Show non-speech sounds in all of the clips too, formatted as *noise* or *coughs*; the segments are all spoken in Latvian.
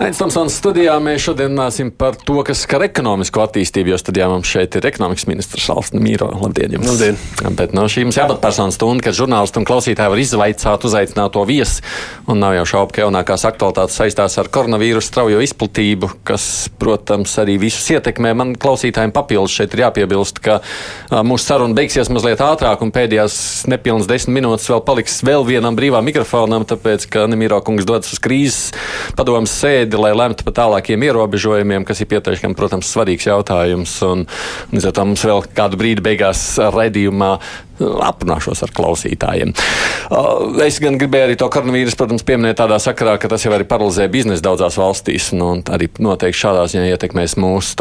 Aizsmeļamies Tomsons studijā. Mēs šodien runāsim par to, kas skar ekonomisko attīstību. Jo studijā mums šeit ir ekonomikas ministrs Alsna Mīro. Labdien! Jums. Labdien! Bet no šī mums jābūt personas stunda, kad žurnālisti un klausītāji var izvaicāt uzaicināto viesi. Un nav jau šaubu, ka jaunākās aktualitātes saistās ar koronavīrusu straujo izplatību, kas, protams, arī visus ietekmē. Man klausītājiem papildus šeit ir jāpiebilst, ka mūsu saruna beigsies mazliet ātrāk un pēdējās nepilnas desmit minūtes vēl paliks vēl vienam brīvām mikrofonam, tāpēc, ka Nemīro kungs dodas uz krīzes padomas sēdi sēdi, lai lemtu par tālākiem ierobežojumiem, kas ir pietiekami, protams, svarīgs jautājums. Un, un, un mums vēl kādu brīdi beigās raidījumā aprunāšos ar klausītājiem. Uh, es gan gribēju arī to koronavīrusu, protams, pieminēt tādā sakarā, ka tas jau arī paralizē biznesu daudzās valstīs, nu, arī noteikti šādā ziņā ietekmēs mūs.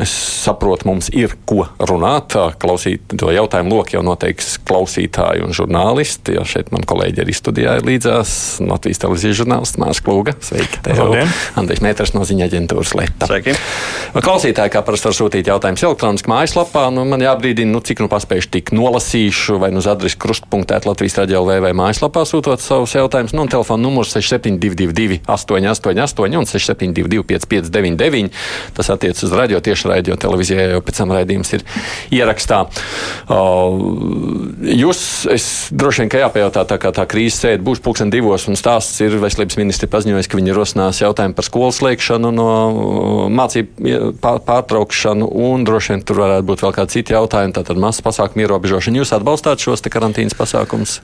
Es saprotu, mums ir ko runāt. Klausīt to jautājumu loku jau noteiks klausītāji un žurnālisti, jo šeit man kolēģi arī studijā ir līdzās Latvijas televīzijas žurnālists Mārs Klūga. Sveiki! Andrejs Mēters no ziņa aģentūras Leta. Sveiki! Klausītāji, kā parasti var sūtīt jautājumus elektroniski mājaslapā, nu, man jābrīdina, nu, cik nu paspējuši tik nolasīt lasīšu vai nu uz adresi krustpunktēt Latvijas raidījā vai mājaslapā sūtot savus jautājumus. Nu, un telefona numurs 6722, 888, un 672, 559, tas attiecas uz radio tieši radio televīzijā, jau pēc tam raidījums ir ierakstā. Jūs, es droši vien, ka jāpajautā, tā kā tā krīze sēde būs pulksten divos, un stāsts ir veselības ministri paziņojis, ka viņi rosinās jautājumu par skolas slēgšanu, no mācību pārtraukšanu, un droši vien tur varētu būt vēl kādi citi jautājumi, tātad masas pasākumu ierobežošanu. Jūs atbalstāt šos karantīnas pasākumus?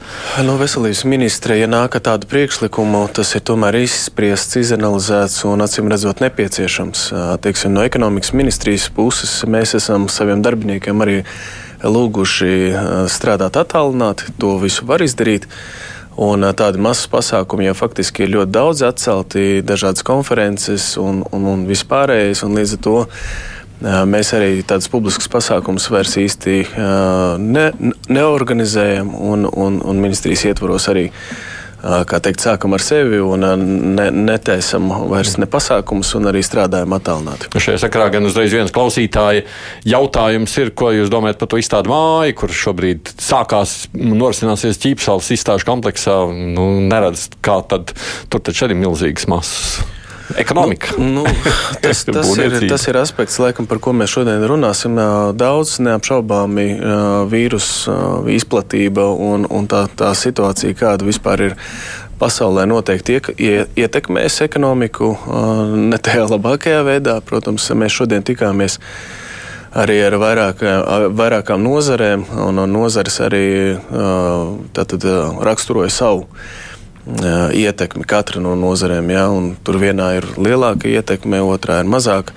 Nu, veselības ministra, ja nāk tādu priekšlikumu, tas ir tomēr izspriests, izanalizēts un acīm redzot nepieciešams. Teiksim, no ekonomikas ministrijas puses mēs esam saviem darbiniekiem arī lūguši strādāt attālināti. To visu var izdarīt. Un tādi mazas pasākumi jau faktiski ir ļoti daudz atcelti, dažādas konferences un, un, un vispārējais. Un līdz ar to Mēs arī tādus publiskus pasākumus vairs īsti ne, neorganizējam, un, un, un ministrijas ietvaros arī kā teikt, sākam ar sevi un ne, netaisam vairs ne pasākumus un arī strādājam attālināti. Šajā sakarā gan uzreiz viens klausītāja jautājums ir, ko jūs domājat par to izstādu māju, kur šobrīd sākās norisināsies ķīpsāles izstāžu kompleksā. Nu, neredz, kā tad tur taču arī milzīgas masas. Ekonomika. Nu, nu, *laughs* tas, tas, ir, tas ir aspekts, laikam, par ko mēs šodien runāsim. Daudz neapšaubāmi vīrusu izplatība un, un tā, tā situācija, kāda vispār ir pasaulē noteikti ietekmēs ekonomiku ne tajā labākajā veidā. Protams, mēs šodien tikāmies arī ar vairāk, vairākām nozarēm, un nozares arī tātad, raksturoja savu ietekmi katra no nozarēm. Ja, tur vienā ir lielāka ietekme, otrā ir mazāka.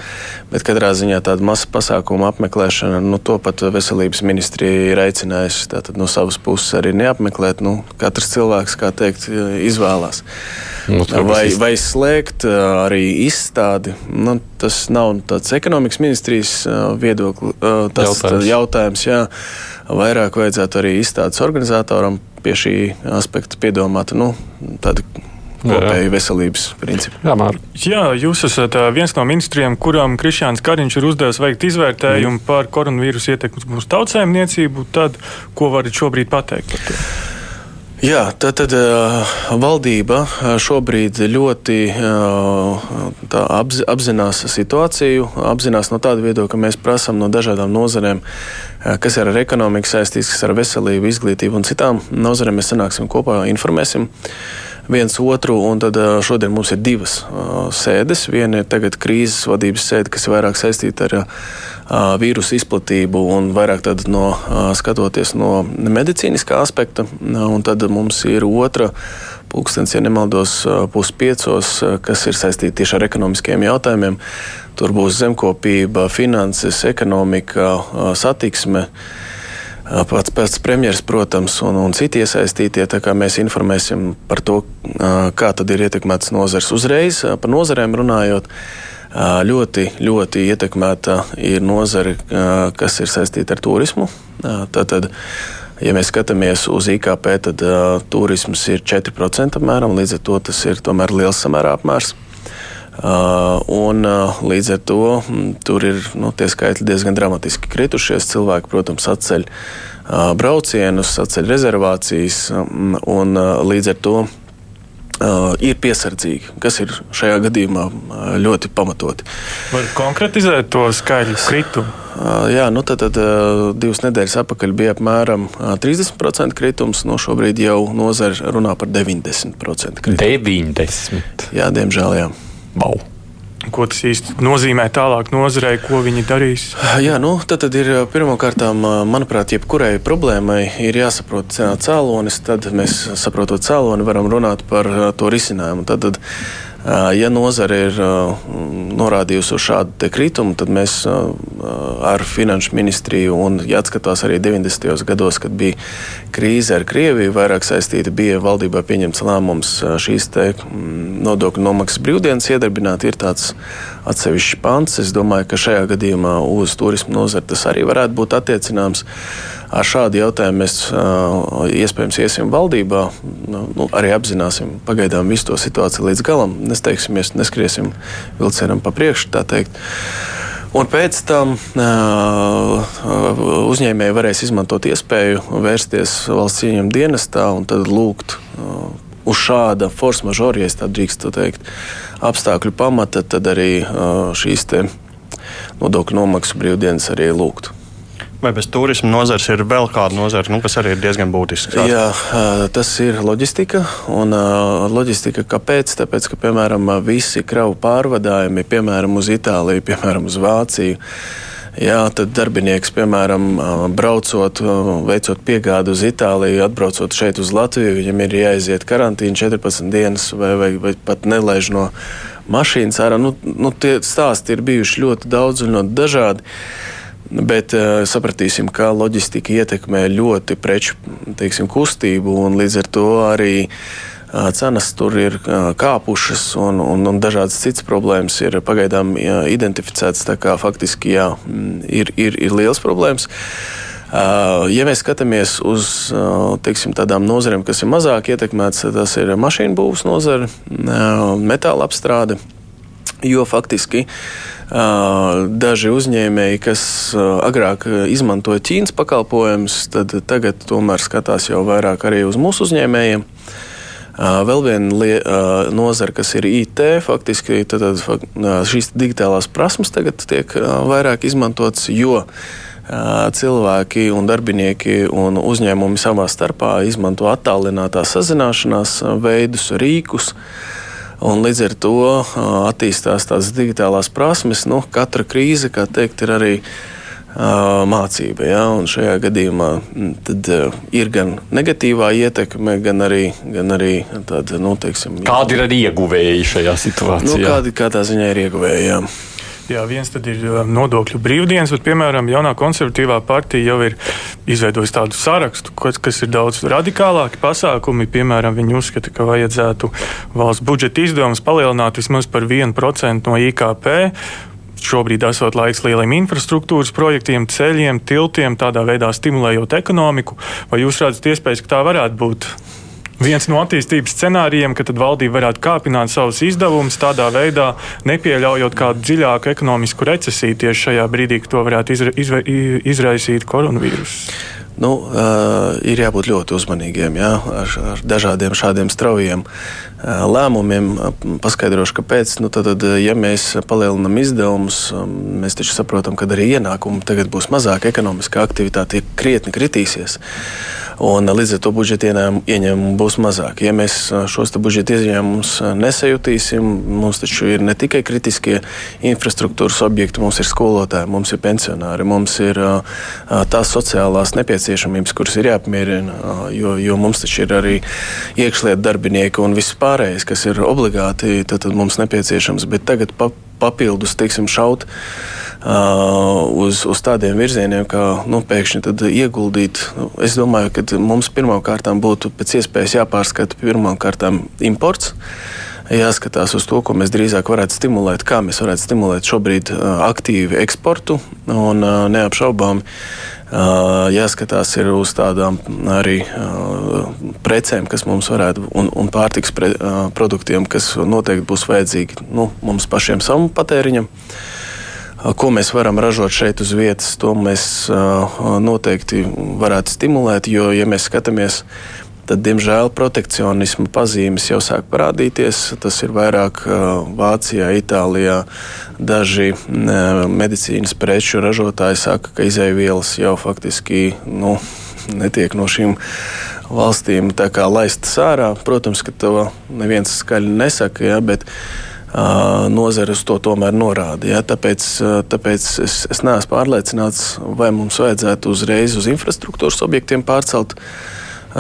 Bet katrā ziņā tāda masu pasākumu apmeklēšana, nu, to pat veselības ministrija ir aicinājusi tātad, no savas puses arī neapmeklēt. Nu, katrs cilvēks, kā teikt, izvēlās. Nu, vai, vai slēgt arī izstādi, nu, tas nav tāds ekonomikas ministrijas viedoklis, tas jautājums. jautājums jā, vairāk vajadzētu arī izstādes organizatoram pie šī aspekta piedomāt nu, tādu kopēju veselības principu. Jā, Mār. Jā, jūs esat viens no ministriem, kuram Krišjāns Kariņš ir uzdevis veikt izvērtējumu mm. par koronavīrusu ietekmi uz mūsu tautsēmniecību. Tad, ko varat šobrīd pateikt par to? Jā, tad, tad valdība šobrīd ļoti apzi, apzinās situāciju, apzinās no tāda viedokļa, ka mēs prasām no dažādām nozarēm, kas ir ar ekonomiku saistīts, kas ir ar veselību, izglītību un citām nozarēm. Mēs sanāksim kopā, informēsim viens otru. Tad šodien mums ir divas sēdes. Viena ir tagad krīzes vadības sēde, kas ir vairāk saistīta ar vīrusu izplatību un vairāk no skatoties no medicīniskā aspekta. Un tad mums ir otra pulkstenis, ja nemaldos, puspiecos, kas ir saistīti tieši ar ekonomiskiem jautājumiem. Tur būs zemkopība, finanses, ekonomika, satiksme. Pats pēc premjeras, protams, un, un citi iesaistītie. Mēs informēsim par to, kā ir ietekmētas nozares uzreiz. Par nozarēm runājot, ļoti, ļoti ietekmēta ir nozare, kas ir saistīta ar turismu. Tātad, ja mēs skatāmies uz IKP, tad turisms ir 4% apmēram, līdz ar to tas ir tomēr liels samērā apmērs. Un, līdz ar to tur ir nu, tie skaitļi diezgan dramatiski kritušies. Cilvēki, protams, atceļ braucienus, atceļ rezervācijas, un līdz ar to Uh, ir piesardzīgi, kas ir šajā gadījumā uh, ļoti pamatoti. Var konkretizēt to skaļu kritumu? Uh, jā, nu tad, tad uh, divas nedēļas atpakaļ bija apmēram 30% kritums. No šobrīd jau nozara runā par 90% kritumu. 90. Jā, diemžēl. Jā. Wow. Ko tas īsti nozīmē tālāk nozarei, ko viņi darīs? Jā, nu, tad, tad ir pirmkārt, manuprāt, jebkurai problēmai ir jāsaprot cēlonis. Tad mēs, saprotot cēloni, varam runāt par to risinājumu. Tad, tad, Ja nozare ir norādījusi uz šādu kritumu, tad mēs ar Finanšu ministriju un jāatskatās arī 90. gados, kad bija krīze ar Krieviju, vairāk saistīta bija valdībā pieņemts lēmums šīs nodokļu nomaksas brīvdienas iedarbināt. Ir tāds atsevišķs pants. Es domāju, ka šajā gadījumā uz turismu nozari tas arī varētu būt attiecināms. Ar šādu jautājumu mēs iespējams iesim valdībā, nu, nu, arī apzināsim pagaidām visu to situāciju līdz galam. Nesteigsimies, neskriesim vilcienam pa priekšu, tā teikt. Un pēc tam uh, uzņēmēji varēs izmantot iespēju vērsties valsts ieņem dienestā un tad lūgt uh, uz šāda force majeure, ja tā drīkst teikt, apstākļu pamata, tad arī uh, šīs nodokļu nomaksu brīvdienas arī lūgt. Vai bez turisma nozares ir vēl kāda nozara, nu, kas arī ir diezgan būtiska? Jā, tas ir loģistika. Un loģistika kāpēc? Tāpēc, ka piemēram visi kravu pārvadājumi, piemēram, uz Itāliju, piemēram, uz Vāciju. Jā, tad darbinieks, piemēram, braucot, veicot piegādi uz Itāliju, atbraucot šeit uz Latviju, viņam ir jāiziet karantīna 14 dienas vai, vai, vai pat nelaiž no mašīnas ārā. Nu, nu, tie stāsti ir bijuši ļoti daudz un ļoti dažādi. Bet uh, sapratīsim, ka loģistika ietekmē ļoti preču teiksim, kustību, un līdz ar to arī uh, cenas tur ir uh, kāpušas, un, un, un dažādas citas problēmas ir pagaidām jā, identificētas. Kā, faktiski jā, mm, ir, ir, ir liels problēmas. Uh, ja mēs skatāmies uz uh, teiksim, tādām nozarēm, kas ir mazāk ietekmētas, tas ir mašīnu būvniecības nozare, uh, metāla apstrāde. Jo faktiski daži uzņēmēji, kas agrāk izmantoja Ķīnas pakalpojumus, tad tagad tomēr skatās jau vairāk arī uz mūsu uzņēmējiem. Vēl viena nozara, kas ir IT, faktiski tad, šīs digitālās prasmes tagad tiek vairāk izmantotas, jo cilvēki un darbinieki un uzņēmumi savā starpā izmanto attālinātās sazināšanās veidus, rīkus. Un līdz ar to attīstās tās digitālās prasmes. Nu, katra krīze, kā teikt, ir arī mācība. Ja? Un šajā gadījumā tad, ir gan negatīvā ietekme, gan arī, gan arī tāda, nu, teiksim, kādi ir arī ieguvēji šajā situācijā? Nu, kādi, kādā ziņā ir ieguvēji? Jā. Jā, viens ir nodokļu brīvdienas, bet, piemēram, jaunā konservatīvā partija jau ir izveidojusi tādu sarakstu, kas ir daudz radikālāki pasākumi. Piemēram, viņi uzskata, ka vajadzētu valsts budžeta izdevumus palielināt vismaz par 1% no IKP. Šobrīd esot laiks lieliem infrastruktūras projektiem, ceļiem, tiltiem, tādā veidā stimulējot ekonomiku. Vai jūs redzat iespējas, ka tā varētu būt? Viens no attīstības scenārijiem, ka valdība varētu kāpināt savus izdevumus tādā veidā, nepieļaujot kādu dziļāku ekonomisku recesiju tieši šajā brīdī, kad to varētu izra izra izraisīt koronavīruss. Nu, uh, ir jābūt ļoti uzmanīgiem jā, ar, ar dažādiem šādiem straujiem uh, lēmumiem. Paskaidrošu, kāpēc. Nu, tad, tad, ja mēs palielinām izdevumus, um, mēs taču saprotam, ka arī ienākumi tagad būs mazāk, ekonomiskā aktivitāte krietni kritīsies. Un līdz ar to budžeta ieņēmumu būs mazāk. Ja mēs šos budžeta ieņēmumus nesajutīsim, mums taču ir ne tikai kritiskie infrastruktūras objekti, mums ir skolotāji, mums ir pensionāri, mums ir tās sociālās nepieciešamības, kuras ir jāapmierina, jo, jo mums taču ir arī iekšlietu darbinieki un viss pārējais, kas ir obligāti, tad, tad mums nepieciešams. Bet tagad pa, papildus, teiksim, šaut Uh, uz, uz tādiem virzieniem, kā nu, pēkšņi ieguldīt. Nu, es domāju, ka mums pirmkārt būtu pēc iespējas jāpārskata pirmkārt imports. Jāskatās uz to, ko mēs drīzāk varētu stimulēt, kā mēs varētu stimulēt šobrīd aktīvu eksportu un neapšaubāmi Jāskatās uz tādām arī precēm, kas mums varētu, un, un pārtiks pre, produktiem, kas noteikti būs vajadzīgi nu, mums pašiem savam patēriņam. Ko mēs varam ražot šeit uz vietas, to mēs noteikti varētu stimulēt. Jo, ja mēs skatāmies tad, diemžēl, protekcionisma pazīmes jau sāk parādīties. Tas ir vairāk Vācijā, Itālijā. Daži medicīnas preču ražotāji saka, ka izēvielas jau faktiski nu, netiek no šīm valstīm laistas ārā. Protams, ka to neviens skaļi nesaka, ja, bet nozare uz to tomēr norāda. Ja? Tāpēc, tāpēc es, es neesmu pārliecināts, vai mums vajadzētu uzreiz uz infrastruktūras objektiem pārcelt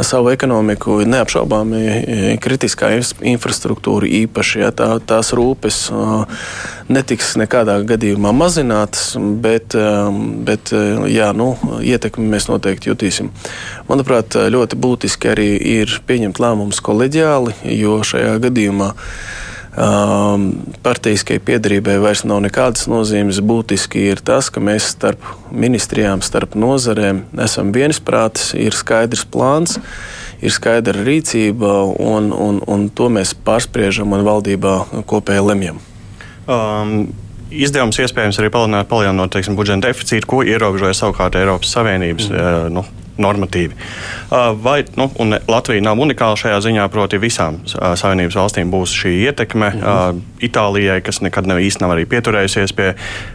savu ekonomiku. Neapšaubāmi kritiskā infrastruktūra īpaši ja, tā, tās rūpes netiks nekādā gadījumā mazinātas, bet, bet jā, nu, ietekmi mēs noteikti jutīsim. Manuprāt, ļoti būtiski arī ir pieņemt lēmumus koleģiāli, jo šajā gadījumā um, partijaskai piedarībai vairs nav nekādas nozīmes. Būtiski ir tas, ka mēs starp ministrijām, starp nozarēm esam viensprātis, ir skaidrs plāns, ir skaidra rīcība, un, un, un to mēs pārspriežam un valdībā kopēji lemjam. Um. Izdevums iespējams arī palielināt, palielinot teiksim, budžeta deficītu, ko ierobežoja savukārt Eiropas Savienības mm. uh, nu, normatīvi. Vai, nu, Latvija nav unikāla šajā ziņā, proti, visām Savienības valstīm būs šī ietekme. Mhm. Itālijai, kas nekad nav īsti nav arī pieturējusies pie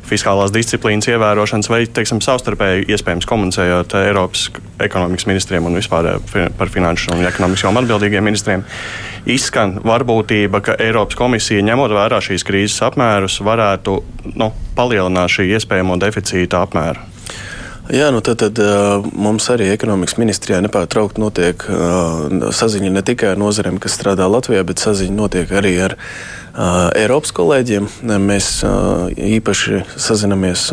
fiskālās disciplīnas ievērošanas, vai teiksim, savstarpēji iespējams komunicējot Eiropas ekonomikas ministriem un vispār par finanšu un ekonomikas jomu atbildīgiem ministriem, izskan varbūtība, ka Eiropas komisija, ņemot vērā šīs krīzes apmērus, varētu nu, palielināt šī iespējamo deficīta apmēru. Jā, nu tad, tad mums arī ekonomikas ministrijā nepārtraukti notiek saziņa ne tikai ar nozarēm, kas strādā Latvijā, bet saziņa notiek arī ar Eiropas kolēģiem. Mēs īpaši sazinamies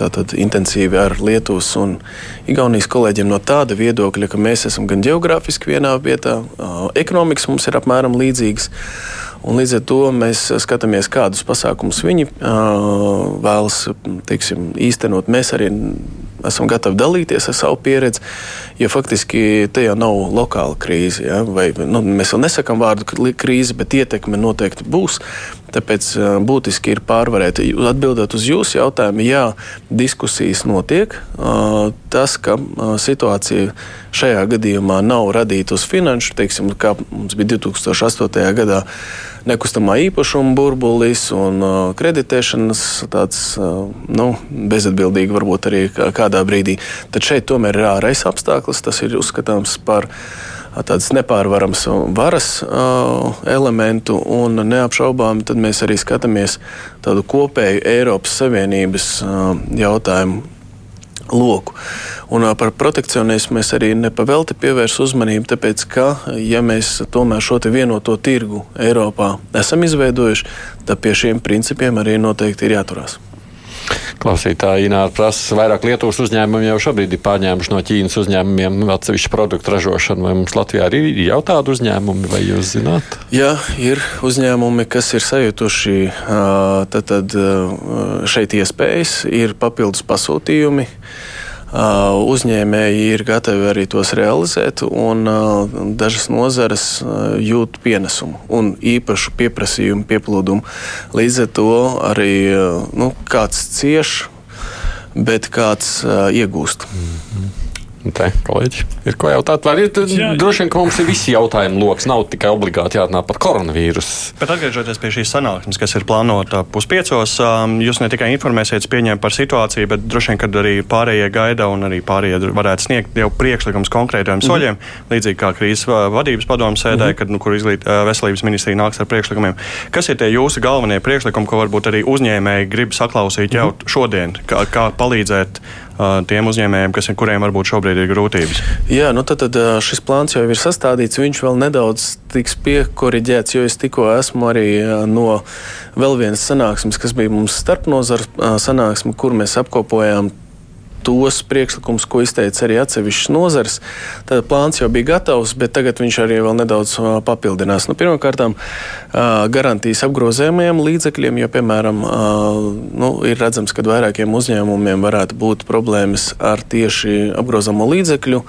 tātad, intensīvi ar Lietuvas un Igaunijas kolēģiem no tāda viedokļa, ka mēs esam gan geogrāfiski vienā vietā, ekonomikas mums ir apmēram līdzīgas. Un līdz ar to mēs skatāmies, kādus pasākumus viņi uh, vēlas teiksim, īstenot. Mēs arī esam gatavi dalīties ar savu pieredzi, jo faktiski te jau nav lokāla krīze. Ja? Vai, nu, mēs vēl nesakām vārdu krīze, bet ietekme noteikti būs. Tāpēc būtiski ir pārvarēt. Atbildot uz jūsu jautājumu, jā, diskusijas notiek. Tas, ka situācija šajā gadījumā nav radīta uz finanšu, teiksim, kā mums bija 2008. gadā nekustamā īpašuma burbulis un kreditēšanas tāds nu, bezatbildīgi varbūt arī kādā brīdī. Tad šeit tomēr ir ārējais apstākļus, tas ir uzskatāms par tādas nepārvaramas varas uh, elementu, un neapšaubām mēs arī skatāmies tādu kopēju Eiropas Savienības uh, jautājumu loku. Un par protekcionismu mēs arī nepavelti pievērsim uzmanību, tāpēc ka, ja mēs tomēr šo vienoto tirgu Eiropā esam izveidojuši, tad pie šiem principiem arī noteikti ir jāturās. Klausītāji Ināra prasa, vairāk Lietuvas uzņēmumi jau šobrīd ir pārņēmuši no Ķīnas uzņēmumiem atsevišķu produktu ražošanu. Vai mums Latvijā arī ir jau tādi uzņēmumi, vai jūs zināt? Jā, ir uzņēmumi, kas ir sajutuši tad, tad, šeit iespējas, ir papildus pasūtījumi. Uzņēmēji ir gatavi arī tos realizēt, un dažas nozares jūt pienesumu un īpašu pieprasījumu, pieplūdumu. Līdz ar to arī nu, kāds cieš, bet kāds iegūst. Mm -hmm. Te, kolēģi, ir ko jautāt? Vai ir, droši vien, ka mums ir visi jautājumu lokus, nav tikai obligāti jārunā par koronavīrusu. Bet atgriežoties pie šīs sanāksmes, kas ir plānota puspiecos, um, jūs ne tikai informēsiet par situāciju, bet droši vien, kad arī pārējie gaida un arī pārējie varētu sniegt jau priekšlikums konkrētiem mm -hmm. soļiem, līdzīgi kā krīzes vadības padomu sēdē, mm -hmm. kad, nu, kur izglīt, veselības ministrija nāks ar priekšlikumiem. Kas ir tie jūsu galvenie priekšlikumi, ko varbūt arī uzņēmēji grib saklausīt jau mm -hmm. šodien, kā, kā palīdzēt tiem uzņēmējiem, kas, kuriem varbūt šobrīd ir grūtības? Jā, nu tad, tad šis plāns jau ir sastādīts. Viņš vēl nedaudz tiks piekoriģēts, jo es tikko esmu arī no vēl vienas sanāksmes, kas bija mums starpnozara sanāksme, kur mēs apkopojām tos priekšlikumus, ko izteica arī atsevišķas nozars. Tad plāns jau bija gatavs, bet tagad viņš arī vēl nedaudz papildinās. Nu, Pirmkārt, garantijas apgrozījumiem līdzekļiem, jo, piemēram, nu, ir redzams, ka vairākiem uzņēmumiem varētu būt problēmas ar tieši apgrozāmo līdzekļu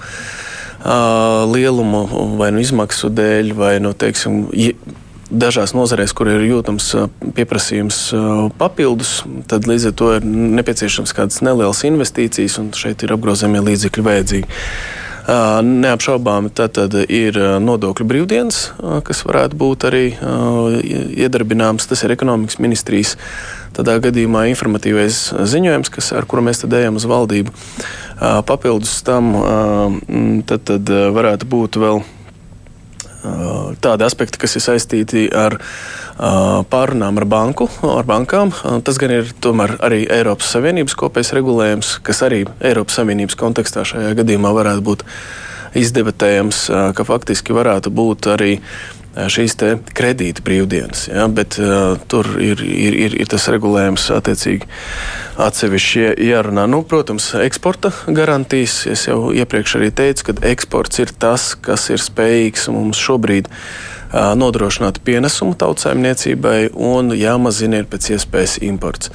lielumu vai nu izmaksu dēļ, vai nu, teiksim, dažās nozarēs, kur ir jūtams pieprasījums papildus, tad līdz ar to ir nepieciešams kādas nelielas investīcijas, un šeit ir apgrozāmie līdzekļi vajadzīgi. Neapšaubāmi tad ir nodokļu brīvdienas, kas varētu būt arī iedarbināms. Tas ir ekonomikas ministrijas tādā gadījumā informatīvais ziņojums, kas, ar kuru mēs tad ejam uz valdību. Papildus tam tad, tad varētu būt vēl tādi aspekti, kas ir saistīti ar pārunām ar banku, ar bankām. Tas gan ir tomēr arī Eiropas Savienības kopējs regulējums, kas arī Eiropas Savienības kontekstā šajā gadījumā varētu būt izdebatējams, ka faktiski varētu būt arī šīs kredīta brīvdienas. Ja, bet uh, tur ir, ir, ir, ir tas regulējums attiecīgi atsevišķi jārunā. Nu, protams, eksporta garantijas. Es jau iepriekš arī teicu, ka eksports ir tas, kas ir spējīgs mums šobrīd uh, nodrošināt pienesumu tautsājumniecībai un jāmazina ir pēc iespējas imports.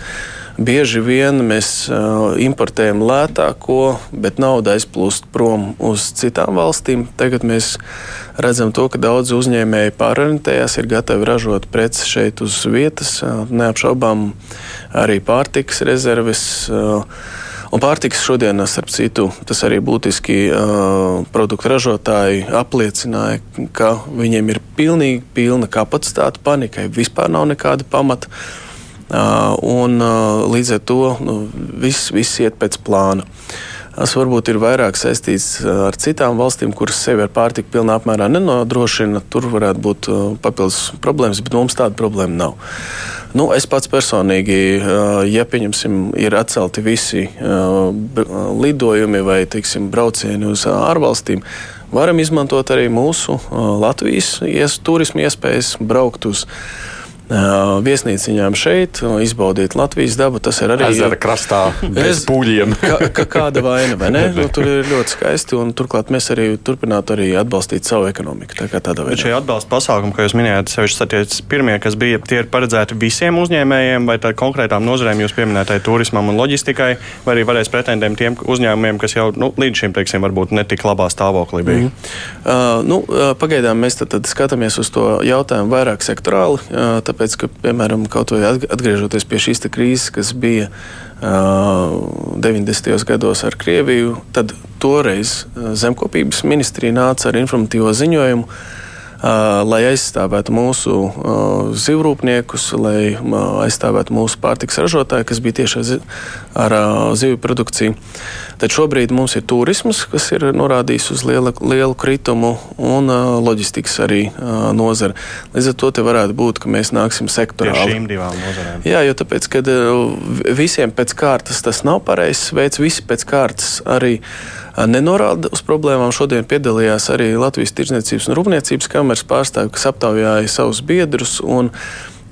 Bieži vien mēs uh, importējam lētāko, bet nauda aizplūst prom uz citām valstīm. Tagad mēs redzam to, ka daudz uzņēmēji pārorientējās, ir gatavi ražot preces šeit uz vietas. Uh, neapšaubām arī pārtikas rezerves. Uh, Un pārtiks šodien, starp citu, tas arī būtiski uh, produktu ražotāji apliecināja, ka viņiem ir pilnīgi pilna kapacitāte panikai. Vispār nav nekāda pamata. Uh, Un, līdz ar to nu, viss, viss iet pēc plāna. Tas varbūt ir vairāk saistīts ar citām valstīm, kuras sevi ar pārtiku pilnā apmērā nenodrošina. Tur varētu būt papildus problēmas, bet mums tāda problēma nav. Nu, es pats personīgi, ja pieņemsim, ir atcelti visi lidojumi vai teiksim, braucieni uz ārvalstīm, varam izmantot arī mūsu Latvijas turismu iespējas braukt uz viesnīciņām šeit, izbaudīt Latvijas dabu. Tas ir arī ezera krastā bez pūļiem. kā, kā, kāda vaina, vai ne? *laughs* Nu, tur ir ļoti skaisti, un turklāt mēs arī turpinātu arī atbalstīt savu ekonomiku. Tā kā tādā veidā. Šie atbalsta pasākumi, ko jūs minējāt, sevišķi satiec pirmie, kas bija, tie ir paredzēti visiem uzņēmējiem vai konkrētām nozarēm, jūs pieminētai turismam un loģistikai, vai arī varēs pretendēt tiem uzņēmumiem, kas jau nu, līdz šim, teiksim, varbūt netik labā stāvoklī bija. Mm. Uh, nu, pagaidām mēs tad, tad skatāmies uz to jautājumu vairāk sektorāli. Uh, Tāpēc, ka, piemēram, kaut vai atgriežoties pie šīs krīzes, kas bija uh, 90. gados ar Krieviju, tad toreiz Zemkopības ministrija nāca ar informatīvo ziņojumu lai aizstāvētu mūsu zivrūpniekus, lai aizstāvētu mūsu pārtiks ražotāju, kas bija tieši ar zivju produkciju. Tad šobrīd mums ir turisms, kas ir norādījis uz liela, lielu kritumu, un loģistikas arī nozara. Līdz ar to te varētu būt, ka mēs nāksim sektorāli. Pie šīm divām nozarēm. Jā, jo tāpēc, kad visiem pēc kārtas tas nav pareizs veids, visi pēc kārtas arī nenorāda uz problēmām. Šodien piedalījās arī Latvijas Tirzniecības un Rūpniecības kameras pārstāvji, kas aptaujāja savus biedrus.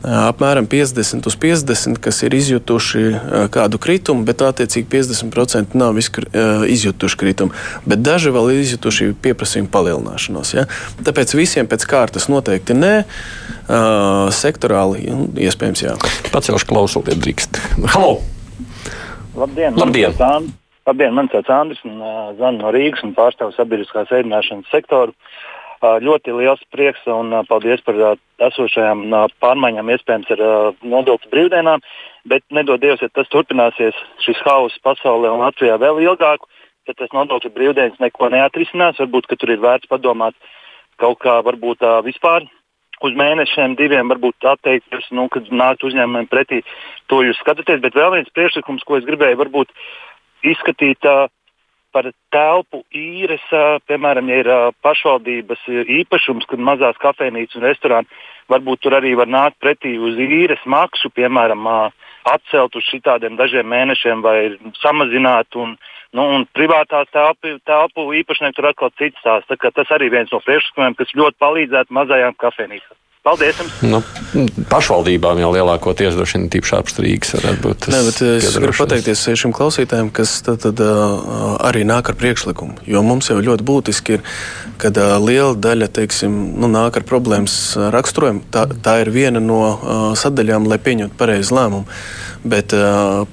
Apmēram 50 uz 50, kas ir izjutuši kādu kritumu, bet attiecīgi 50% nav izjutuši kritumu. Bet daži vēl ir izjutuši pieprasījumu palielināšanos. Ja? Tāpēc visiem pēc kārtas noteikti nē, sektorāli iespējams jā. Pacelšu klausuli, drīkst. Halo! Labdien! Labdien. Labdien. Labdien, man sauc Andris, un uh, zvanu no Rīgas un pārstāvu sabiedriskās ēdināšanas sektoru. Uh, ļoti liels prieks un uh, paldies par uh, esošajām uh, pārmaiņām, iespējams, ar uh, nodokļu brīvdienām. Bet nedod Dievs, ja tas turpināsies šis hauss pasaulē un Latvijā vēl ilgāk, tad tas nodokļu brīvdienas neko neatrisinās. Varbūt tur ir vērts padomāt kaut kā varbūt uh, vispār uz mēnešiem, diviem varbūt atteikties, nu, kad nākt uzņēmumiem pretī. To jūs skatāties. Bet vēl viens priekšlikums, ko es gribēju varbūt izskatīt par telpu īres, piemēram, ja ir pašvaldības īpašums, kad mazās kafejnīcas un restorāni, varbūt tur arī var nākt pretī uz īres maksu, piemēram, atcelt uz šitādiem dažiem mēnešiem vai samazināt. Un, nu, un privātās telpu, telpu īpašnieki tur atkal cits stāsts. Tas arī viens no priekšlikumiem, kas ļoti palīdzētu mazajām kafejnīcām. Paldies! Jums. Nu, pašvaldībām jau lielākoties droši vien tīpaši ārpus Rīgas varētu būt. Nē, bet es gribu pateikties šiem klausītājiem, kas tad, tad, arī nāk ar priekšlikumu. Jo mums jau ļoti būtiski ir, kad liela daļa teiksim, nu, nāk ar problēmas raksturojumu. Tā, tā ir viena no sadaļām, lai pieņemtu pareizu lēmumu. Bet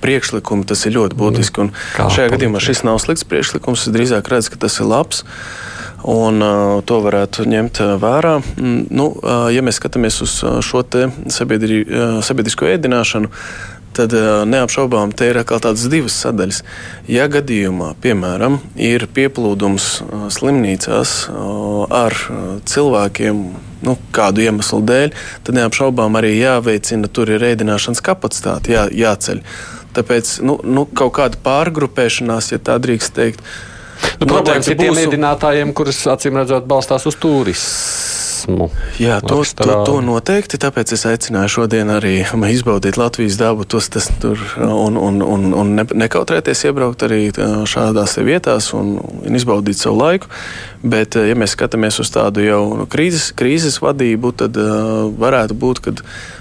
priekšlikumi tas ir ļoti būtiski. Un šajā gadījumā šis nav slikts priekšlikums. Es drīzāk redzu, ka tas ir labs. Un uh, to varētu ņemt vērā. Mm, nu, uh, ja mēs skatāmies uz šo sabiedri, uh, sabiedrisko ēdināšanu, tad neapšaubām te ir atkal tādas divas sadaļas. Ja gadījumā, piemēram, ir pieplūdums slimnīcās ar cilvēkiem, nu, kādu iemeslu dēļ, tad neapšaubām arī jāveicina tur ir ēdināšanas kapacitāte, jā, jāceļ. Tāpēc nu, nu, kaut kāda pārgrupēšanās, ja tā drīkst teikt, Nu, problēmas ir tiem mēģinātājiem, kurus acīm redzot balstās uz turismu. Jā, to, to, to noteikti. Tāpēc es aicināju šodien arī izbaudīt Latvijas dabu, tos, tas, tur, un, un, un, un ne, nekautrēties iebraukt arī šādās vietās un, un izbaudīt savu laiku. Bet, ja mēs skatāmies uz tādu jau krīzes, krīzes vadību, tad uh, varētu būt, ka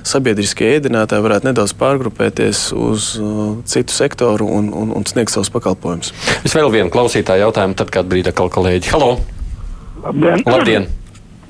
sabiedriskie ēdinātāji varētu nedaudz pārgrupēties uz uh, citu sektoru un, un, un sniegt savus pakalpojumus. Es vēl vienu klausītāju jautājumu, tad kādu brīdi atkal kolēģi. Halo! Labdien! Labdien.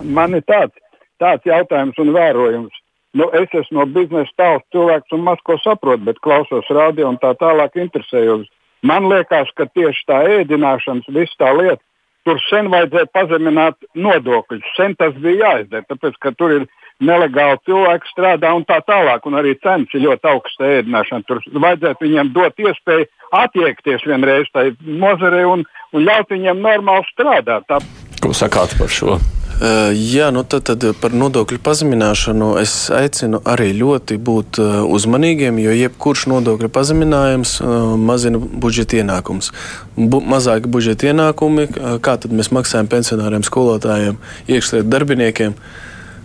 Man ir tāds, tāds jautājums un vērojums. Nu, es esmu no biznesa tāls cilvēks un maz ko saprotu, bet klausos radio un tā tālāk interesējos. Man liekas, ka tieši tā ēdināšanas, viss tā lieta, tur sen vajadzēja pazemināt nodokļus. Sen tas bija jāizdara, tāpēc ka tur ir nelegāli cilvēki strādā un tā tālāk, un arī cenas ir ļoti augsta ēdināšana. Tur vajadzētu viņiem dot iespēju attiekties vienreiz tai nozarei un, un ļaut viņiem normāli strādāt. Tā... Ko sakāt par šo? Uh, jā, nu tad, tad par nodokļu pazemināšanu es aicinu arī ļoti būt uh, uzmanīgiem, jo jebkurš nodokļu pazeminājums uh, mazina budžeta ienākumus. Bu mazāki budžeta ienākumi, kā tad mēs maksājam pensionāriem, skolotājiem, iekšlietu darbiniekiem.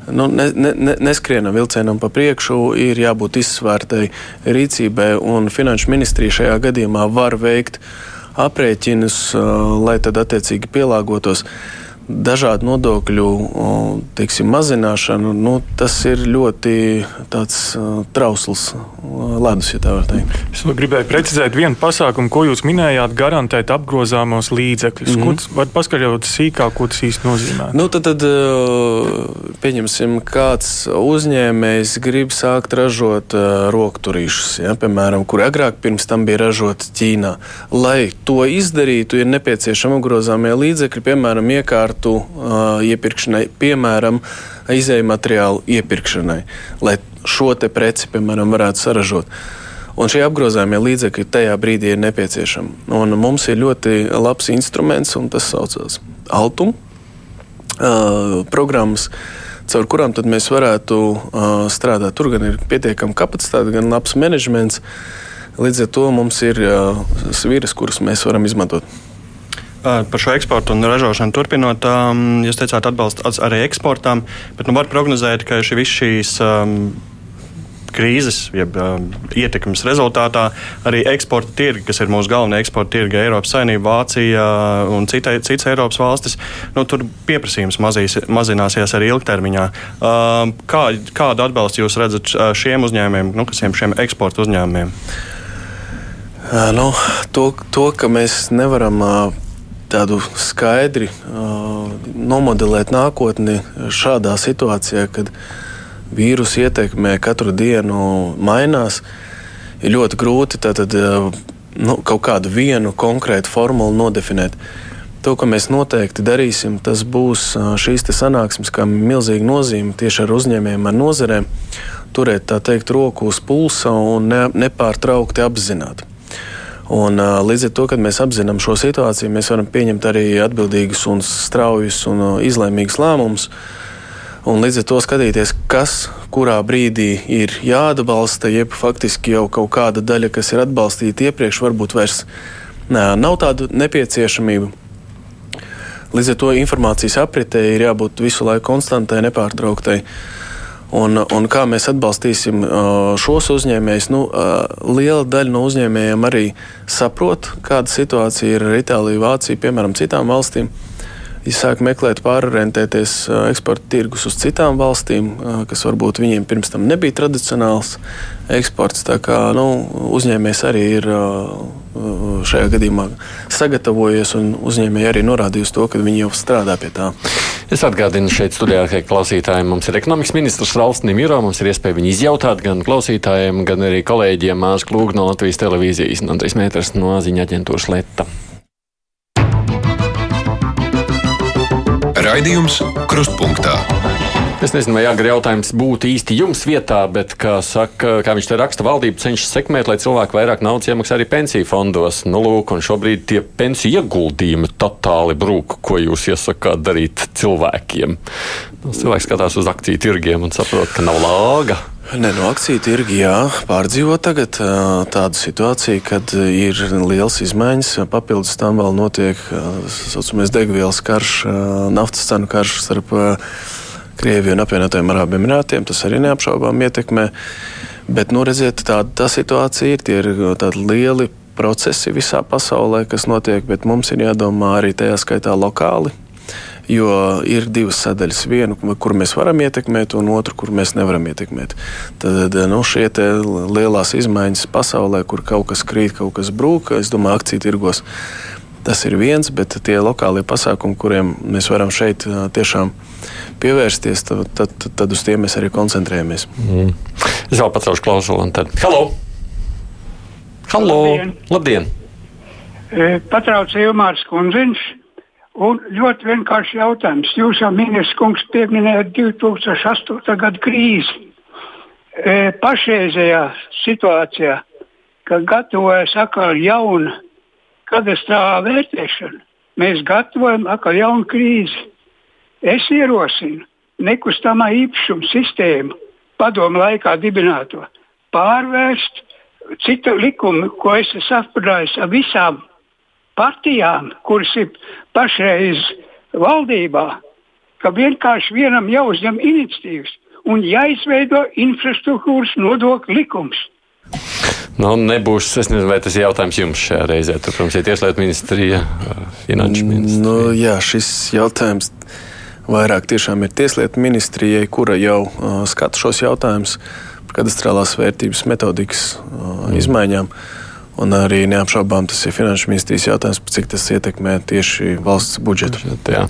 Nu, ne, ne, neskrienam vilcienam pa priekšu, ir jābūt izsvērtai rīcībai, un Finanšu ministrija šajā gadījumā var veikt aprēķinus, lai tad attiecīgi pielāgotos dažādu nodokļu teiksim, mazināšanu, nu, tas ir ļoti tāds, trausls ledus, ja tā var teikt. Es gribēju precizēt vienu pasākumu, ko jūs minējāt, garantēt apgrozāmos līdzekļus. Mm -hmm. Ko varat paskaidrot sīkāk, ko tas īsti nozīmē? Nu, tad, tad pieņemsim, kāds uzņēmējs grib sākt ražot rokturīšus, ja, piemēram, kuri agrāk pirms tam bija ražoti Ķīnā. Lai to izdarītu, ir nepieciešami apgrozāmie līdzekļi, piemēram, iekārt iekārtu uh, iepirkšanai, piemēram, izēju materiālu iepirkšanai, lai šo te preci, piemēram, varētu saražot. Un šie apgrozāmie līdzekļi tajā brīdī ir nepieciešami. Un mums ir ļoti labs instruments, un tas saucās Altum uh, programmas, caur kurām mēs varētu uh, strādāt. Tur gan ir pietiekama kapacitāte, gan labs menedžments. Līdz ar to mums ir uh, sviras, kuras mēs varam izmantot. Par šo eksportu un ražošanu turpinot, jūs teicāt, atbalsts arī eksportam, bet nu, var prognozēt, ka šī, šīs um, krīzes, jeb um, ietekmes rezultātā arī eksporta tirgi, kas ir mūsu galvenie eksporta tirgi, Eiropas Savienība, Vācija un cita, citas Eiropas valstis, nu, tur pieprasījums mazīs, mazināsies arī ilgtermiņā. Um, kā, kādu atbalstu jūs redzat šiem uzņēmumiem, nu, kas ir šiem eksporta uzņēmumiem? Nu, to, to, ka mēs nevaram tādu skaidri uh, nomodelēt nākotni šādā situācijā, kad vīrusu ietekmē katru dienu mainās, ir ļoti grūti tātad, uh, nu, kaut kādu vienu konkrētu formulu nodefinēt. To, ko mēs noteikti darīsim, tas būs šīs sanāksmes, kā milzīga nozīme tieši ar uzņēmējiem, ar nozarēm, turēt tā teikt roku uz pulsa un ne, nepārtraukti apzināti. Un, līdz ar to, kad mēs apzinām šo situāciju, mēs varam pieņemt arī atbildīgus, un straujus un izlēmīgus lēmumus. Un līdz ar to skatīties, kas kurā brīdī ir jāatbalsta, jeb faktiski jau kaut kāda daļa, kas ir atbalstīta iepriekš, varbūt vairs nav tādu nepieciešamību. Līdz ar to informācijas apritē ir jābūt visu laiku konstantai, nepārtrauktai. Uh, Un, un kā mēs atbalstīsim šos uzņēmējus? Nu, liela daļa no uzņēmējiem arī saprot, kāda situācija ir ar Itāliju, Vāciju, piemēram, citām valstīm. Sāk meklēt, pārorientēties eksporta tirgus uz citām valstīm, kas varbūt viņiem pirms tam nebija tradicionāls eksports. Tā kā nu, uzņēmējs arī ir šajā gadījumā sagatavojies un uzņēmēji arī norādījusi to, ka viņi jau strādā pie tā. Es atgādinu šeit studijā, ka klausītājiem mums ir ekonomikas ministrs Ralfs Nimiro. Mums ir iespēja viņu izjautāt gan klausītājiem, gan arī kolēģiem Mārs Klūg no Latvijas televīzijas un Andris Mēters no ziņa aģentūras Leta. Raidījums Krustpunktā. Es nezinu, vai agri jautājums būtu īsti jums vietā, bet, kā, saka, kā viņš te raksta, valdība cenšas sekmēt, lai cilvēki vairāk naudas iemaksā arī pensiju fondos. Nu, lūk, un šobrīd tie pensiju ieguldījumi totāli brūk. Ko jūs iesakāt darīt cilvēkiem? Nu, cilvēks skatās uz akciju tirgiem un saprot, ka nav lāga. Ne, no akciju tirgi jā, pārdzīvo tagad tādu situāciju, kad ir liels izmaiņas. Papildus tam vēl notiek saucamais degvielas karš, naftas cenu karš starp Krieviju un apvienotajiem Arābu Emirātiem. Tas arī neapšaubām ietekmē. Bet, nu, redziet, tāda tā situācija ir. Tie ir tādi lieli procesi visā pasaulē, kas notiek, bet mums ir jādomā arī tajā skaitā lokāli. Jo ir divas sadaļas. Vienu, kur mēs varam ietekmēt, un otru, kur mēs nevaram ietekmēt. Tad nu, šie lielās izmaiņas pasaulē, kur kaut kas krīt, kaut kas brūk, es domāju, akciju tirgos Tas ir viens, bet tie lokālie pasākumi, kuriem mēs varam šeit tiešām pievērsties, tad, tad, tad uz tiem mēs arī koncentrējamies. Mm. Es vēl pacelšu klausuli un tad. Halo! Halo! Labdien! Labdien. Patrauc Ilmārs Kunziņš. Un ļoti vienkārši jautājums. Jūs jau ministrs kungs pieminējāt 2008. gada krīzi. E, pašreizējā situācijā, kad gatavojas atkal jauna katastrofālā vērtēšana. Mēs gatavojam atkal jaunu krīzi. Es ierosinu nekustamā īpašuma sistēmu, padomu laikā dibināto, pārvērst citu likumu, ko es esmu saprājis ar visām partijām, kuras ir pašreiz valdībā, ka vienkārši vienam jāuzņem iniciatīvas un jāizveido infrastruktūras nodokļu likums. Nu, nebūs, es nezinu, vai tas ir jautājums jums šajā reizē. Tur, protams, ir tieslietu ministrija, finanšu ministrija. Nu, jā, šis jautājums vairāk tiešām ir tieslietu ministrijai, kura jau uh, skata šos jautājumus par kadastrālās vērtības metodikas uh, mm. Un arī neapšaubām tas ir finanšu ministrijas jautājums, cik tas ietekmē tieši valsts budžetu. Jā,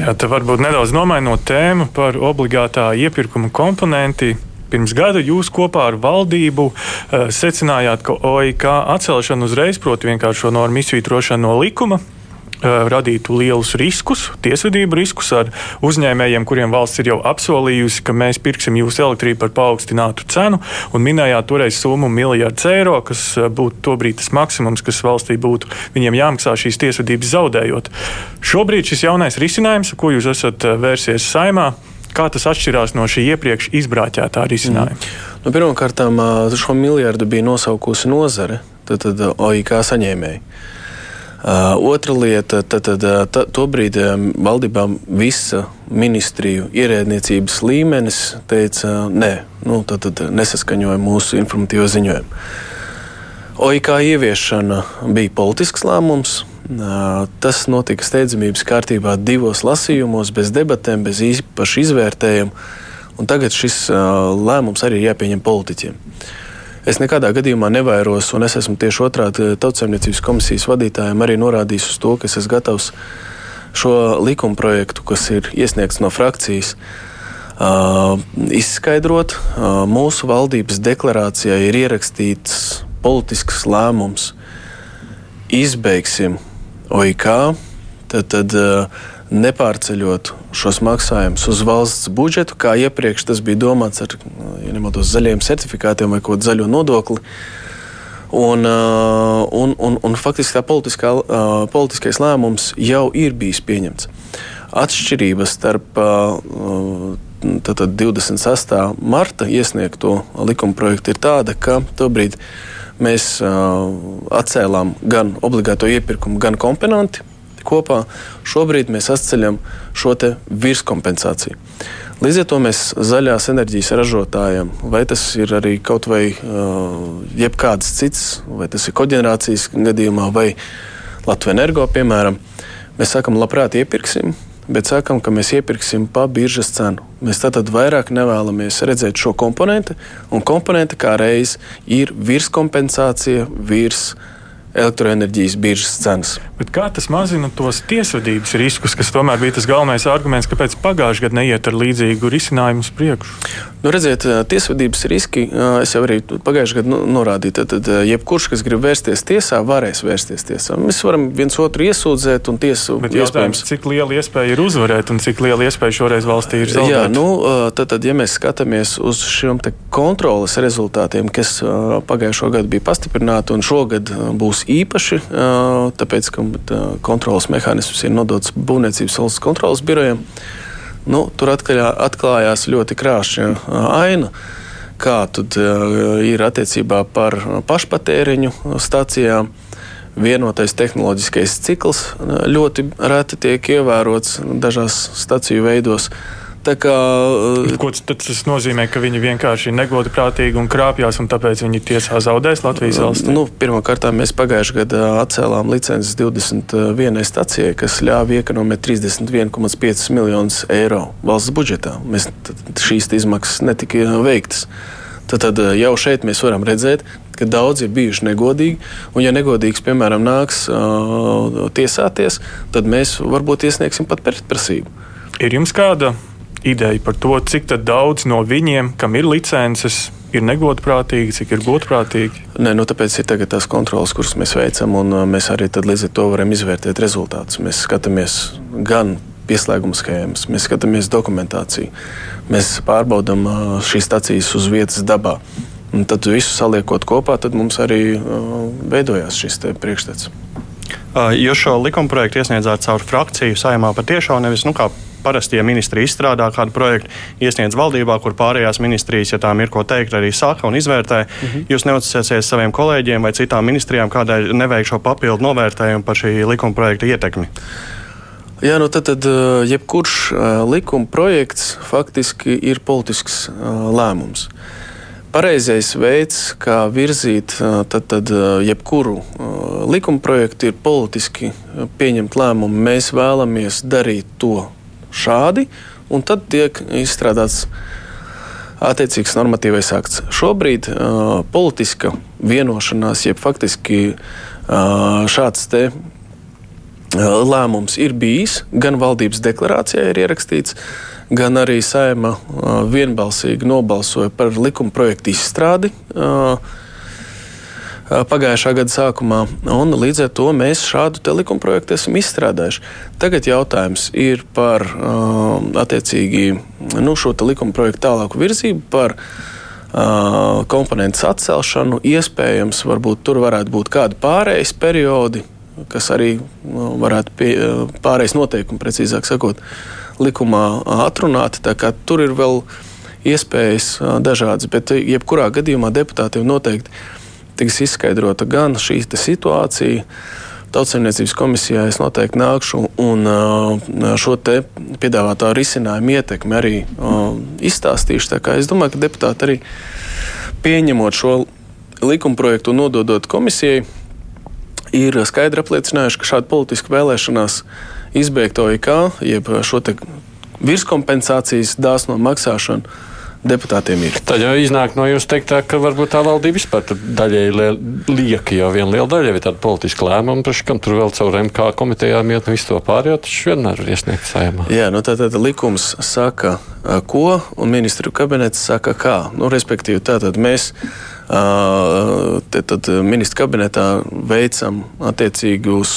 jā tā varbūt nedaudz nomainot tēmu par obligātā iepirkuma komponenti. Pirms gada jūs kopā ar valdību uh, secinājāt, ka OIK atcelšana uzreiz, proti, vienkāršo normu izsvītrošana no likuma, radītu lielus riskus, tiesvedību riskus ar uzņēmējiem, kuriem valsts ir jau apsolījusi, ka mēs pirksim jūsu elektrību par paaugstinātu cenu, un minējāt toreiz summu miljardus eiro, kas uh, būtu tobrīd tas maksimums, kas valstī būtu viņiem jāmaksā šīs tiesvedības zaudējot. Šobrīd šis jaunais risinājums, ko jūs esat vērsies saimā, Kā tas atšķirās no šī iepriekš izbrāķētā risinājuma? Mm. Nu, Pirmkārt, šo miljardu bija nosaukusi nozare, tad, tad OIK saņēmēji. Uh, otra lieta, tad, tad tā, tobrīd valdībā visa ministriju ierēdniecības līmenis teica, nē, nu, tad, tad nesaskaņoja mūsu informatīvo ziņojumu. OIK ieviešana bija politisks lēmums, Tas notika steidzamības kārtībā divos lasījumos, bez debatēm, bez īpaša izvērtējuma. Tagad šis lēmums arī ir jāpieņem politiķiem. Es nekādā gadījumā nevairos, un es esmu tieši otrādi Tautsēmniecības komisijas vadītājiem arī norādījis uz to, ka es esmu gatavs šo likuma projektu, kas ir iesniegts no frakcijas, uh, izskaidrot. Uh, mūsu valdības deklarācijā ir ierakstīts politisks lēmums. Izbeigsim OIK, tad, tad uh, nepārceļot šos maksājumus uz valsts budžetu, kā iepriekš tas bija domāts ar ja nemaldos, zaļiem certifikātiem vai kaut kādu zaļo nodokli. Un, un, un, un faktiski tā politiskā, politiskais lēmums jau ir bijis pieņemts. Atšķirības starp tātad 26. marta iesniegto likuma projektu ir tāda, ka tobrīd mēs atcēlām gan obligāto iepirkumu, gan komponentu kopā. Šobrīd mēs atceļam šo virskompensāciju. Līdz ar to mēs zaļās enerģijas ražotājiem, vai tas ir arī kaut vai uh, jebkāds cits, vai tas ir koģenerācijas gadījumā, vai Latvijas energo, piemēram, Mēs sakam, labprāt iepirksim, bet sakam, ka mēs iepirksim pa biržas cenu. Mēs tātad vairāk nevēlamies redzēt šo komponentu, un komponente kā reiz ir virskompensācija, virs elektroenerģijas biržas cenas. Bet kā tas mazina tos tiesvedības riskus, kas tomēr bija tas galvenais arguments, kāpēc pagājušajā gadā neiet ar līdzīgu risinājumu uz priekšu? Nu, redziet, tiesvedības riski, es jau arī pagājušajā gadā norādīju, tad, tad jebkurš, kas grib vērsties tiesā, varēs vērsties tiesā. Mēs varam viens otru iesūdzēt, un tiesa Bet iespējams, cik liela iespēja ir uzvarēt, un cik liela iespēja šoreiz valstī ir zaudēt. Jā, nu, tad, tad, ja mēs skatāmies uz šiem kontrolas rezultātiem, kas pagājušo gadu bija pastiprināti un šogad būs īpaši, tāpēc, ka kontrolas mehānisms ir nodots Būvniecības valsts kontrolas birojiem nu, tur atkaļā, atklājās ļoti krāšņa aina. Kā tad ir attiecībā par pašpatēriņu stacijām? Vienotais tehnoloģiskais cikls ļoti reti tiek ievērots dažās staciju veidos. Tā kā, uh, Ko tas nozīmē, ka viņi vienkārši ir negodprātīgi un krāpjas, un tāpēc viņi tiesā zaudēs Latvijas valstī? Nu, Pirmkārt, mēs pagājušajā gadā atcēlām licences 21 stacijai, kas ļāva iekonomēt 31,5 miljonus eiro valsts budžetā. Mēs, šīs izmaksas netika veiktas. Tad, tad jau šeit mēs varam redzēt, ka daudzi ir bijuši negodīgi. Un, ja negodīgs, piemēram, nāks uh, tiesāties, tad mēs varbūt iesniegsim pat pretprasību. Ir jums kāda ideja par to, cik daudz no viņiem, kam ir licences, ir negodprātīgi, cik ir godprātīgi? Nē, nu, tāpēc ir tās kontrolas, kuras mēs veicam, un uh, mēs arī līdz ar to varam izvērtēt rezultātus. Mēs skatāmies gan pieslēguma schēmas, mēs skatāmies dokumentāciju, mēs pārbaudām uh, šīs stacijas uz vietas dabā. Un tad visu saliekot kopā, tad mums arī uh, veidojās šis priekšstats. Jūs šo likumprojektu iesniedzāt caur frakciju saimā patiešām nevis nu, kā parasti, ja ministri izstrādā kādu projektu, iesniedz valdībā, kur pārējās ministrijas, ja tām ir ko teikt, arī saka un izvērtē. Mm -hmm. Jūs neuzticēsieties saviem kolēģiem vai citām ministrijām, kādēļ neveikt šo papildu novērtējumu par šī likuma projekta ietekmi. Jā, nu tad, tad eh, jebkurš eh, likuma projekts faktiski ir politisks eh, lēmums. Pareizais veids, kā virzīt tad, tad, jebkuru likuma projektu, ir politiski pieņemt lēmumu. Mēs vēlamies darīt to šādi, un tad tiek izstrādāts attiecīgs normatīvais akts. Šobrīd uh, politiska vienošanās, jeb faktiski uh, šāds te lēmums ir bijis, gan valdības deklarācijā ir ierakstīts, gan arī saima vienbalsīgi nobalsoja par likuma projektu izstrādi. Uh, pagājušā gada sākumā. Un līdz ar to mēs šādu likuma projektu esam izstrādājuši. Tagad jautājums ir par attiecīgi nu, šo likuma projektu tālāku virzību. Par, Uh, komponentes atcelšanu. Iespējams, varbūt tur varētu būt kādi pārējais periodi, kas arī nu, varētu pie, pārējais noteikumi, precīzāk sakot, likumā atrunāti. Tur ir vēl iespējas dažādas, bet jebkurā gadījumā deputātiem noteikti tiks izskaidrota gan šī situācija. Tautsēmniecības komisijā es noteikti nākšu un šo te piedāvātā risinājumu ietekmi arī izstāstīšu. Es domāju, ka deputāti arī pieņemot šo likumprojektu un nododot komisijai, ir skaidri apliecinājuši, ka šāda politiska vēlēšanās izbeigt OIK, jeb šo virskompensācijas dāsno maksāšanu deputātiem ir. Tad jau iznāk no jūsu teiktā, ka varbūt tā valdība vispār daļai lieka, jo viena liela daļa ir tāda politiska lēmuma, taču kam tur vēl caur MK komitejām iet un visu to pārējo, taču vienmēr ir iesniegt saimā. Jā, nu tātad likums saka, ko, un ministru kabinets saka, kā. Nu, respektīvi, tātad mēs. Tad, tad ministra kabinetā veicam attiecīgus,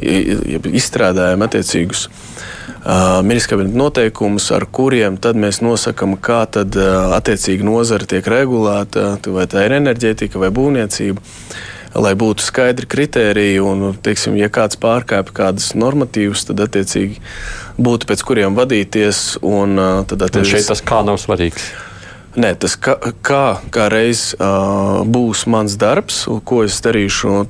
izstrādājam attiecīgus ministra kabineta noteikumus, ar kuriem mēs nosakām, kā tad attiecīgi nozara tiek regulēta, vai tā ir enerģētika vai būvniecība. Lai būtu skaidri kriteriji, un, teiksim, ja kāds pārkāpj kādas normatīvas, tad attiecīgi būtu pēc kuriem vadīties. Un, tad, attiecīgi, un šeit tas kā nav svarīgs. Nē, tas kā, kā, kā reiz uh, būs mans darbs, ko es darīšu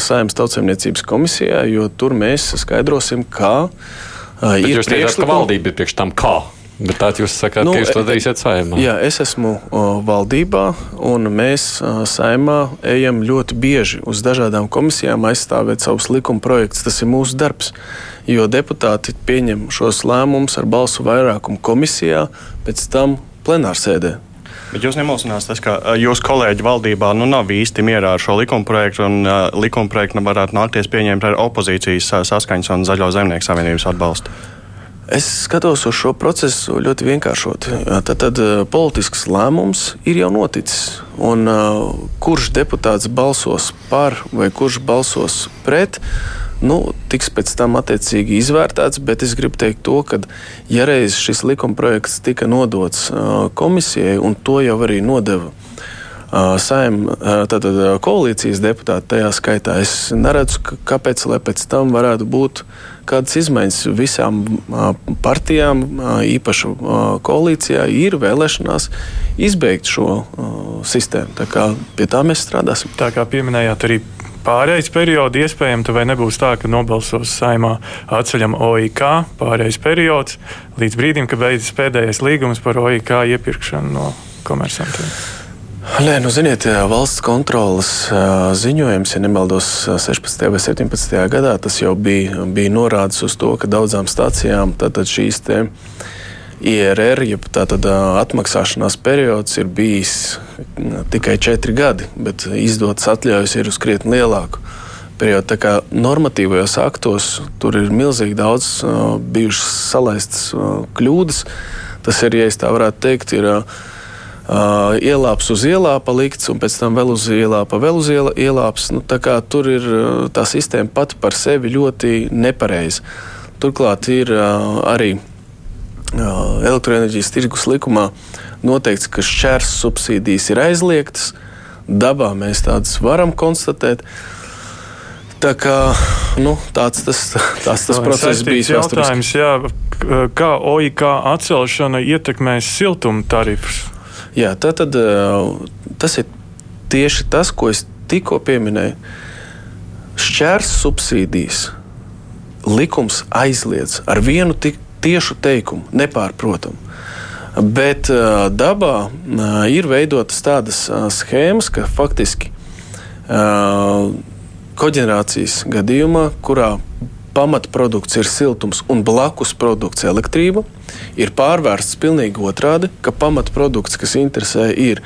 Saimnes tautsēmniecības komisijā, jo tur mēs skaidrosim, kā uh, Bet ir jūs teicāt, ka valdība ir priekš tam kā? Bet tā jūs sakāt, nu, ka jūs to darīsiet saimā? Jā, es esmu o, valdībā, un mēs o, saimā ejam ļoti bieži uz dažādām komisijām aizstāvēt savus likuma projektus. Tas ir mūsu darbs, jo deputāti pieņem šos lēmumus ar balsu vairākumu komisijā, pēc tam plenārsēdē. Bet jūs nemulsinās tas, ka jūsu kolēģi valdībā nu, nav īsti mierā ar šo likumprojektu, un uh, likumprojektu varētu nākties pieņemt ar opozīcijas saskaņas un Zaļo zemnieku savienības atbalstu. Es skatos uz šo procesu ļoti vienkāršot. Tad, tad politisks lēmums ir jau noticis. Un, uh, kurš deputāts balsos par vai kurš balsos pret, nu, tiks pēc tam attiecīgi izvērtēts. Bet es gribu teikt to, ka ja reiz šis likumprojekts tika nodots uh, komisijai, un to jau arī nodeva saim, tātad, koalīcijas deputāti tajā skaitā. Es neredzu, kāpēc pēc tam varētu būt kādas izmaiņas. Visām partijām, īpaši koalīcijā, ir vēlēšanās izbeigt šo sistēmu. Tā kā pie tā mēs strādāsim. Tā kā pieminējāt arī pārējais periods, iespējams, vai nebūs tā, ka nobalsos saimā atceļam OIK pārējais periods līdz brīdim, kad beidzas pēdējais līgums par OIK iepirkšanu no komersantiem. Nē, nu, ziniet, valsts kontrolas ziņojums, ja nemaldos, 16. vai 17. gadā tas jau bija, bija norādījis uz to, ka daudzām stācijām šīs IRR, jeb tātad atmaksāšanās periods ir bijis tikai četri gadi, bet izdotas atļaujas ir uz krietni lielāku periodu. Tā kā normatīvajos aktos tur ir milzīgi daudz bijušas salaistas kļūdas. Tas ir, ja tā varētu teikt, ir Uh, ielāps uz ielāpa likts, un pēc tam vēl uz ielāpa, vēl uz ielā, ielāps. Nu, tur ir tā sistēma pati par sevi ļoti nepareiza. Turklāt ir uh, arī uh, elektroenerģijas tirgus likumā noteikts, ka šķērs subsīdijas ir aizliegtas. Dabā mēs tādas varam konstatēt. Tā kā, nu, tāds tas, *laughs* tāds tas process bija. Jautājums, jā, kā OIK atcelšana ietekmēs siltuma tarifus? Jā, tā tad tas ir tieši tas, ko es tikko pieminēju. Šķērs subsīdijas likums aizliedz ar vienu tiešu teikumu, nepārprotamu. Bet uh, dabā uh, ir veidotas tādas uh, schēmas, ka faktiski uh, koģenerācijas gadījumā, kurā pamatprodukts ir siltums un blakus produkts elektrība, ir pārvērsts pilnīgi otrādi, ka pamatprodukts, kas interesē, ir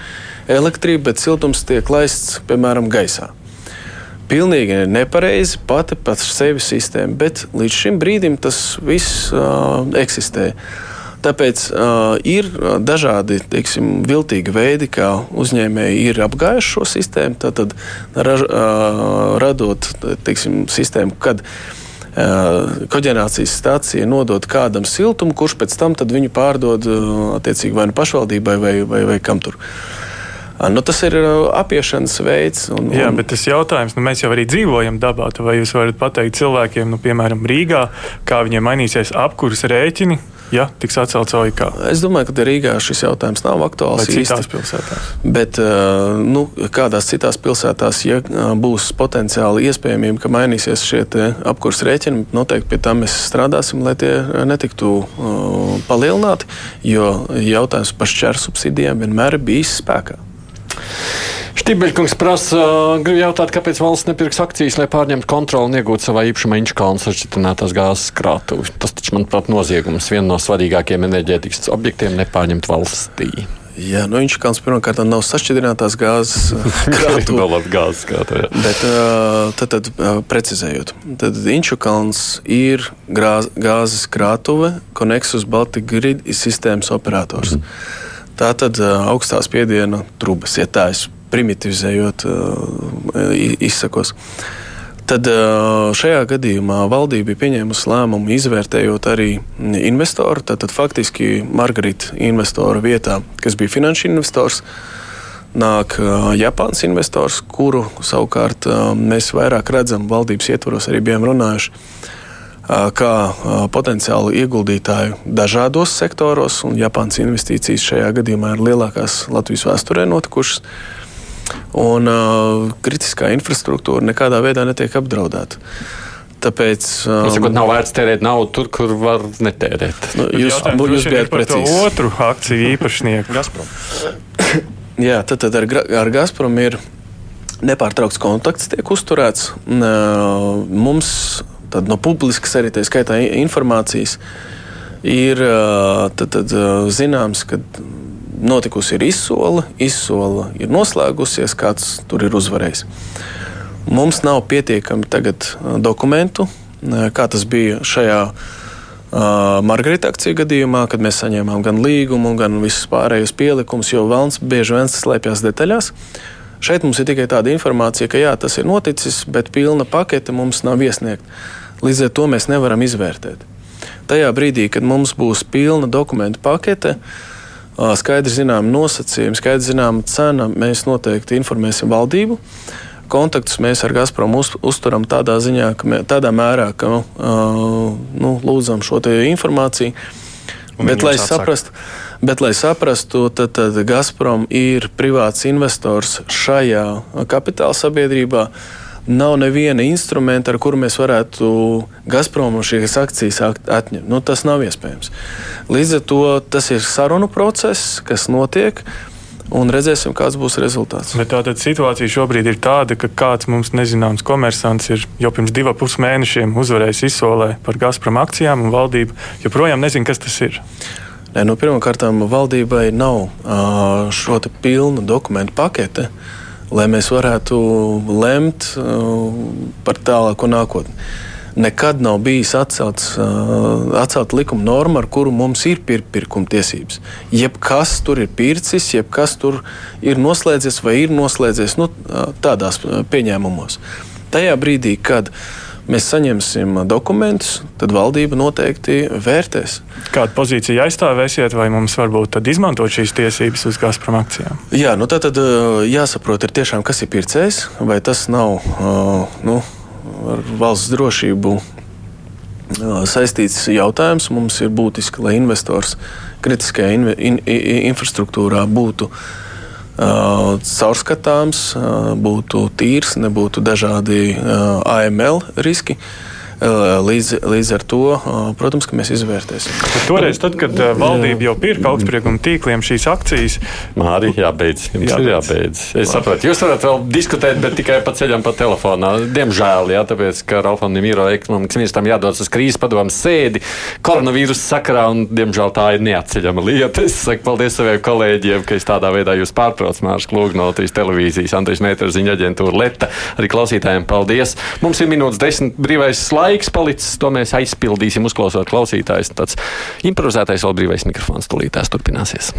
elektrība, bet siltums tiek laists piemēram gaisā. Pilnīgi nepareizi pati par sevi sistēma, bet līdz šim brīdim tas viss uh, eksistē. Tāpēc uh, ir dažādi teiksim, viltīgi veidi, kā uzņēmēji ir apgājuši šo sistēmu. Tad, ra, uh, radot teiksim, sistēmu, kad uh, koģenerācijas stācija nodot kādam siltumu, kurš pēc tam viņu pārdod attiecīgi vai nu pašvaldībai vai, vai, vai kam tur. Nu, tas ir apiešanas veids. Un, un... Jā, bet tas jautājums, nu, mēs jau arī dzīvojam dabā. Vai jūs varat pateikt cilvēkiem, nu, piemēram, Rīgā, kā viņiem mainīsies apkurses rēķini, ja tiks atcelts OIK? Es domāju, ka Rīgā šis jautājums nav aktuāls. Vai citās pilsētās? Bet nu, kādās citās pilsētās, ja būs potenciāli iespējamība, ka mainīsies šie apkurses rēķini, noteikti pie tā mēs strādāsim, lai tie netiktu uh, palielināti. Jo jautājums par šķērs subsīdijām vienmēr ir bijis spēkā. Štibeļkungs prasa, grib jautāt, kāpēc valsts nepirks akcijas, lai pārņemtu kontroli un iegūtu savā īpašumā Inčkalnu sašķitinātās gāzes krātuvi. Tas taču, manuprāt, noziegums viena no svarīgākajiem enerģētikas objektiem nepārņemt valstī. Jā, nu viņš kāds pirmkārt nav sašķidrinātās gāzes *laughs* krātuve. gāzes krātuve. Bet tad, tad precizējot, tad Inčukalns ir grāz, gāzes krātuve, Konexus Baltic Grid ir sistēmas operators. Mm. Tā tad augstā spiediena trubas, ja tā es primitivizējot, izsakos. Tad šajā gadījumā valdība bija pieņēmusi lēmumu, izvērtējot arī investoru. Tad faktiski Margarita investora vietā, kas bija finanšu investors, nāk Japānas investors, kuru savukārt mēs vairāk redzam valdības ietvaros, arī bijām runājuši kā potenciālu ieguldītāju dažādos sektoros, un Japānas investīcijas šajā gadījumā ir lielākās Latvijas vēsturē notikušas. Un uh, kritiskā infrastruktūra nekādā veidā netiek apdraudēta. Tāpēc. Um, sakot, nav vērts tērēt naudu tur, kur var netērēt. Nu, jūs jūs bijat precīzi. Otru akciju īpašnieku Gazprom. *coughs* Jā, tad, tad ar, ar Gazprom ir nepārtraukts kontakts, tiek uzturēts. Mums no publiskas arī tā skaitā informācijas ir tad, tad, zināms, ka notikusi ir izsola, izsola ir noslēgusies, kāds tur ir uzvarējis. Mums nav pietiekami tagad dokumentu, kā tas bija šajā Margarita akciju gadījumā, kad mēs saņēmām gan līgumu, gan visus pārējos pielikumus, jo Velns bieži vien slēpjas detaļās. Šeit mums ir tikai tāda informācija, ka jā, tas ir noticis, bet pilna pakete mums nav iesniegta. Līdz ar to mēs nevaram izvērtēt. Tajā brīdī, kad mums būs pilna dokumentu pakete, skaidri zinām nosacījumi, skaidri zinām cena, mēs noteikti informēsim valdību kontaktus mēs ar Gazpromu uz, uzturam tādā ziņā, ka mē, tādā mērā, ka uh, nu, lūdzam šo informāciju. Bet lai, saprastu, bet, lai saprastu, tad, tad Gazprom ir privāts investors šajā kapitāla sabiedrībā. Nav neviena instrumenta, ar kuru mēs varētu Gazpromu šīs akcijas atņemt. Nu, tas nav iespējams. Līdz ar to tas ir sarunu process, kas notiek. Uh, un redzēsim, kāds būs rezultāts. Bet tā situācija šobrīd ir tāda, ka kāds mums nezināms komersants ir jau pirms diviem pus mēnešiem uzvarējis izsolē par Gazprom akcijām, un valdība joprojām nezina, kas tas ir. Nē, nu, Pirmkārt, valdībai nav uh, šo pilnu dokumentu pakete, lai mēs varētu lemt uh, par tālāko nākotni nekad nav bijis atcelts, atcelta likuma norma, ar kuru mums ir pirkuma tiesības. Jebkas tur ir pircis, jebkas tur ir noslēdzies vai ir noslēdzies nu, tādās pieņēmumos. Tajā brīdī, kad mēs saņemsim dokumentus, tad valdība noteikti vērtēs. Kādu pozīciju aizstāvēsiet, vai mums varbūt izmantot šīs tiesības uz Gazprom akcijām? Jā, nu tad, tad jāsaprot, ir tiešām, kas ir pircējs, vai tas nav. Uh, nu, ar valsts drošību saistīts jautājums. Mums ir būtiski, lai investors kritiskajā in, in, infrastruktūrā būtu uh, caurskatāms, uh, būtu tīrs, nebūtu dažādi uh, AML riski. Uh, Līdz, līdz ar to, protams, mēs izvērtēsim. Bet toreiz, tad, kad valdība jau pirka augstsprieguma tīkliem šīs akcijas, Mārija, jābeidz. Jums jābeidz. ir jābeidz. Es saprotu, jūs varat vēl diskutēt, bet tikai pa ceļam pa telefonā. Diemžēl, jā, tāpēc, ka Ralfam Nimīro ekonomikas ministram jādodas uz krīzes padomu sēdi koronavīrusa sakarā, un, diemžēl, tā ir neatceļama lieta. Es saku paldies saviem kolēģiem, ka es tādā veidā jūs pārtrauc Mārš Klūg no Latvijas televīzijas, Andrejs Mēters ziņa aģentūra Leta. Arī klausītājiem paldies. Mums ir minūtes desmit brīvais laiks laiks palicis, to mēs aizpildīsim, uzklausot klausītājus. Tāds improvizētais vēl brīvais mikrofons tūlītās turpināsies.